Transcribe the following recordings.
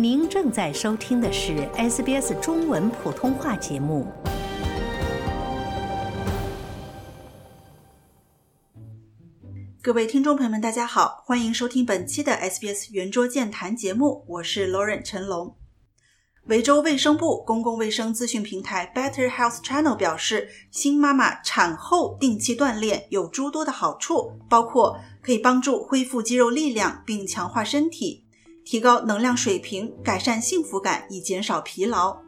您正在收听的是 SBS 中文普通话节目。各位听众朋友们，大家好，欢迎收听本期的 SBS 圆桌健谈节目，我是 Lauren 陈龙。维州卫生部公共卫生资讯平台 Better Health Channel 表示，新妈妈产后定期锻炼有诸多的好处，包括可以帮助恢复肌肉力量并强化身体，提高能量水平，改善幸福感以减少疲劳，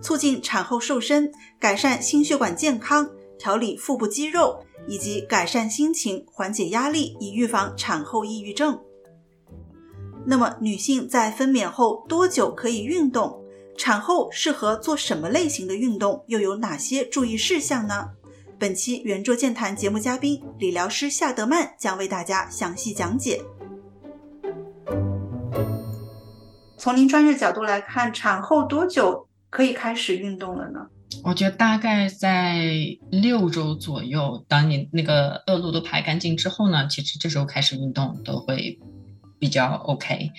促进产后瘦身，改善心血管健康，调理腹部肌肉，以及改善心情，缓解压力，以预防产后抑郁症。那么，女性在分娩后多久可以运动？产后适合做什么类型的运动？又有哪些注意事项呢？本期圆桌健谈节目嘉宾理疗师夏德曼将为大家详细讲解。从您专业角度来看，产后多久可以开始运动了呢？我觉得大概在六周左右，当你那个恶露都排干净之后呢，其实这时候开始运动都会比较 OK。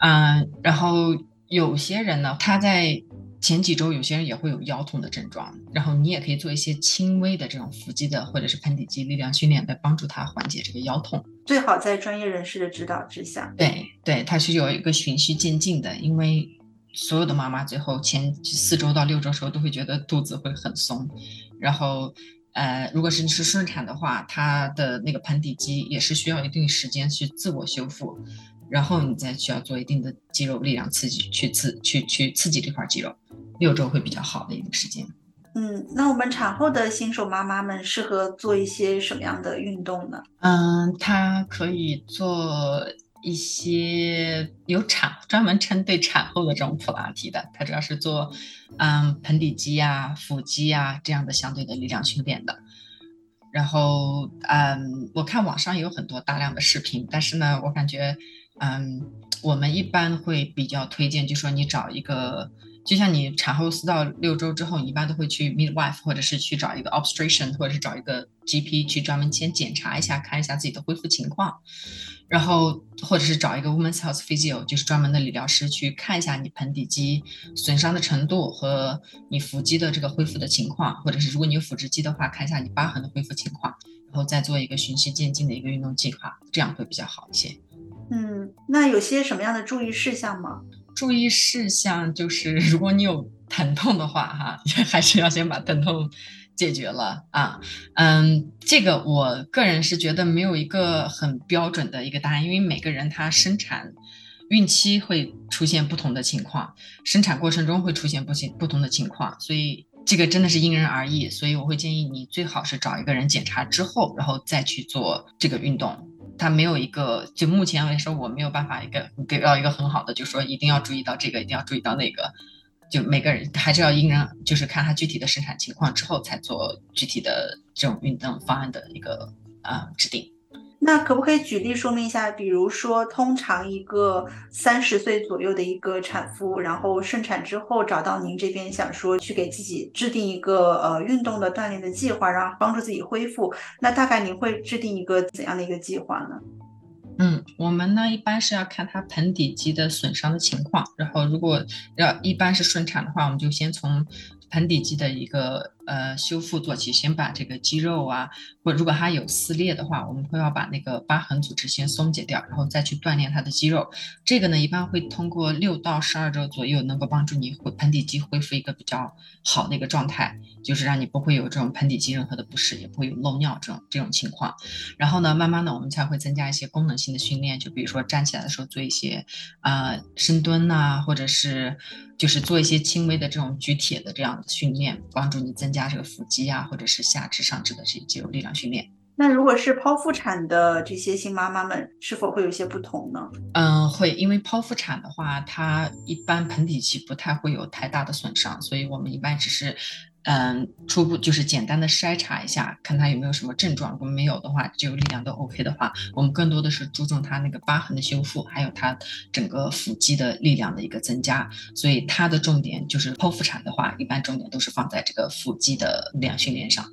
嗯，然后。有些人呢，他在前几周，有些人也会有腰痛的症状，然后你也可以做一些轻微的这种腹肌的或者是盆底肌力量训练，来帮助他缓解这个腰痛。最好在专业人士的指导之下。对对，它是有一个循序渐进的，因为所有的妈妈最后前四周到六周时候都会觉得肚子会很松，然后呃，如果是是顺产的话，它的那个盆底肌也是需要一定时间去自我修复。然后你再需要做一定的肌肉力量刺激，去刺去去刺激这块肌肉，六周会比较好的一个时间。嗯，那我们产后的新手妈妈们适合做一些什么样的运动呢？嗯，她可以做一些有产专门针对产后的这种普拉提的，它主要是做嗯盆底肌啊、腹肌啊这样的相对的力量训练的。然后嗯，我看网上有很多大量的视频，但是呢，我感觉。嗯，我们一般会比较推荐，就说你找一个，就像你产后四到六周之后，你一般都会去 midwife，或者是去找一个 obstetrician，或者是找一个 GP 去专门先检查一下，看一下自己的恢复情况，然后或者是找一个 women's health physio，就是专门的理疗师去看一下你盆底肌损伤的程度和你腹肌的这个恢复的情况，或者是如果你有腹直肌的话，看一下你疤痕的恢复情况，然后再做一个循序渐进的一个运动计划，这样会比较好一些。嗯，那有些什么样的注意事项吗？注意事项就是，如果你有疼痛的话，哈，还是要先把疼痛解决了啊。嗯，这个我个人是觉得没有一个很标准的一个答案，因为每个人他生产、孕期会出现不同的情况，生产过程中会出现不行不同的情况，所以这个真的是因人而异。所以我会建议你最好是找一个人检查之后，然后再去做这个运动。它没有一个，就目前来说，我没有办法一个给到一个很好的，就说一定要注意到这个，一定要注意到那个，就每个人还是要因人，就是看他具体的生产情况之后，才做具体的这种运动方案的一个啊制定。那可不可以举例说明一下？比如说，通常一个三十岁左右的一个产妇，然后顺产之后找到您这边，想说去给自己制定一个呃运动的锻炼的计划，然后帮助自己恢复。那大概您会制定一个怎样的一个计划呢？嗯，我们呢一般是要看她盆底肌的损伤的情况，然后如果要一般是顺产的话，我们就先从。盆底肌的一个呃修复做起，先把这个肌肉啊，或如果它有撕裂的话，我们会要把那个疤痕组织先松解掉，然后再去锻炼它的肌肉。这个呢，一般会通过六到十二周左右，能够帮助你恢盆底肌恢复一个比较好的一个状态，就是让你不会有这种盆底肌任何的不适，也不会有漏尿这种这种情况。然后呢，慢慢的我们才会增加一些功能性的训练，就比如说站起来的时候做一些啊深蹲呐，或者是。就是做一些轻微的这种举铁的这样的训练，帮助你增加这个腹肌啊，或者是下肢、上肢的这些肌肉力量训练。那如果是剖腹产的这些新妈妈们，是否会有些不同呢？嗯，会，因为剖腹产的话，它一般盆底肌不太会有太大的损伤，所以我们一般只是。嗯，初步就是简单的筛查一下，看他有没有什么症状。如果没有的话，肌肉力量都 OK 的话，我们更多的是注重他那个疤痕的修复，还有他整个腹肌的力量的一个增加。所以他的重点就是剖腹产的话，一般重点都是放在这个腹肌的力量训练上。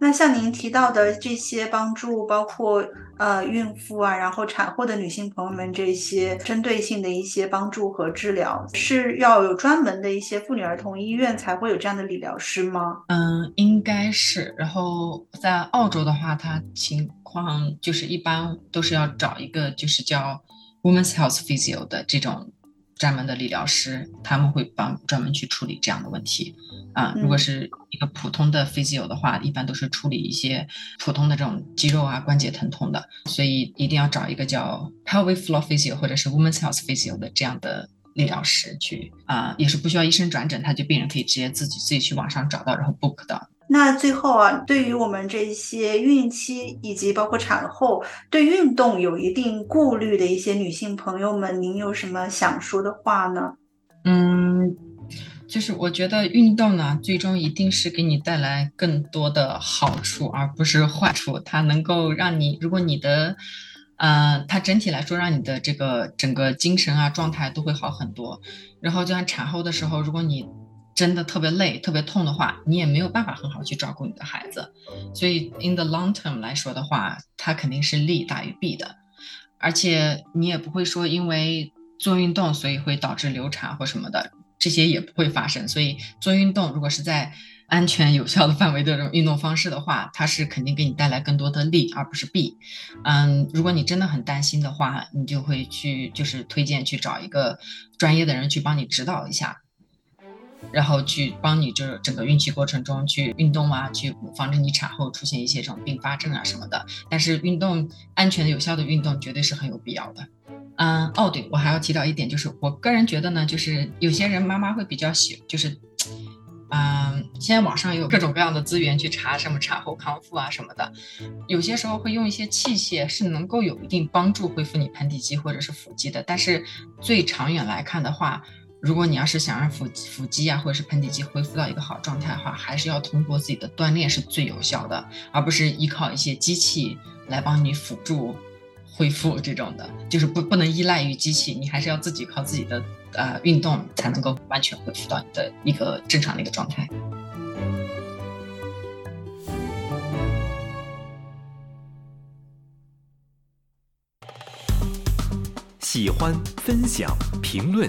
那像您提到的这些帮助，包括呃孕妇啊，然后产后的女性朋友们这些针对性的一些帮助和治疗，是要有专门的一些妇女儿童医院才会有这样的理疗师吗？嗯，应该是。然后在澳洲的话，它情况就是一般都是要找一个就是叫 Women's Health Physio 的这种专门的理疗师，他们会帮专门去处理这样的问题。啊，如果是一个普通的 physio 的话，一般都是处理一些普通的这种肌肉啊、关节疼痛的，所以一定要找一个叫 pelvic floor physio 或者是 women's health physio 的这样的理疗师去啊，也是不需要医生转诊，他就病人可以直接自己自己去网上找到，然后 book 的。那最后啊，对于我们这些孕期以及包括产后对运动有一定顾虑的一些女性朋友们，您有什么想说的话呢？嗯。就是我觉得运动呢，最终一定是给你带来更多的好处，而不是坏处。它能够让你，如果你的，呃，它整体来说让你的这个整个精神啊状态都会好很多。然后就像产后的时候，如果你真的特别累、特别痛的话，你也没有办法很好去照顾你的孩子。所以 in the long term 来说的话，它肯定是利大于弊的。而且你也不会说因为做运动所以会导致流产或什么的。这些也不会发生，所以做运动如果是在安全有效的范围的这种运动方式的话，它是肯定给你带来更多的利，而不是弊。嗯，如果你真的很担心的话，你就会去就是推荐去找一个专业的人去帮你指导一下，然后去帮你就是整个孕期过程中去运动啊，去防止你产后出现一些这种并发症啊什么的。但是运动安全有效的运动绝对是很有必要的。嗯，哦，对，我还要提到一点，就是我个人觉得呢，就是有些人妈妈会比较喜，就是，嗯，现在网上有各种各样的资源去查什么产后康复啊什么的，有些时候会用一些器械是能够有一定帮助恢复你盆底肌或者是腹肌的，但是最长远来看的话，如果你要是想让腹腹肌啊或者是盆底肌恢复到一个好状态的话，还是要通过自己的锻炼是最有效的，而不是依靠一些机器来帮你辅助。恢复这种的，就是不不能依赖于机器，你还是要自己靠自己的呃运动才能够完全恢复到你的一个正常的一个状态。喜欢、分享、评论，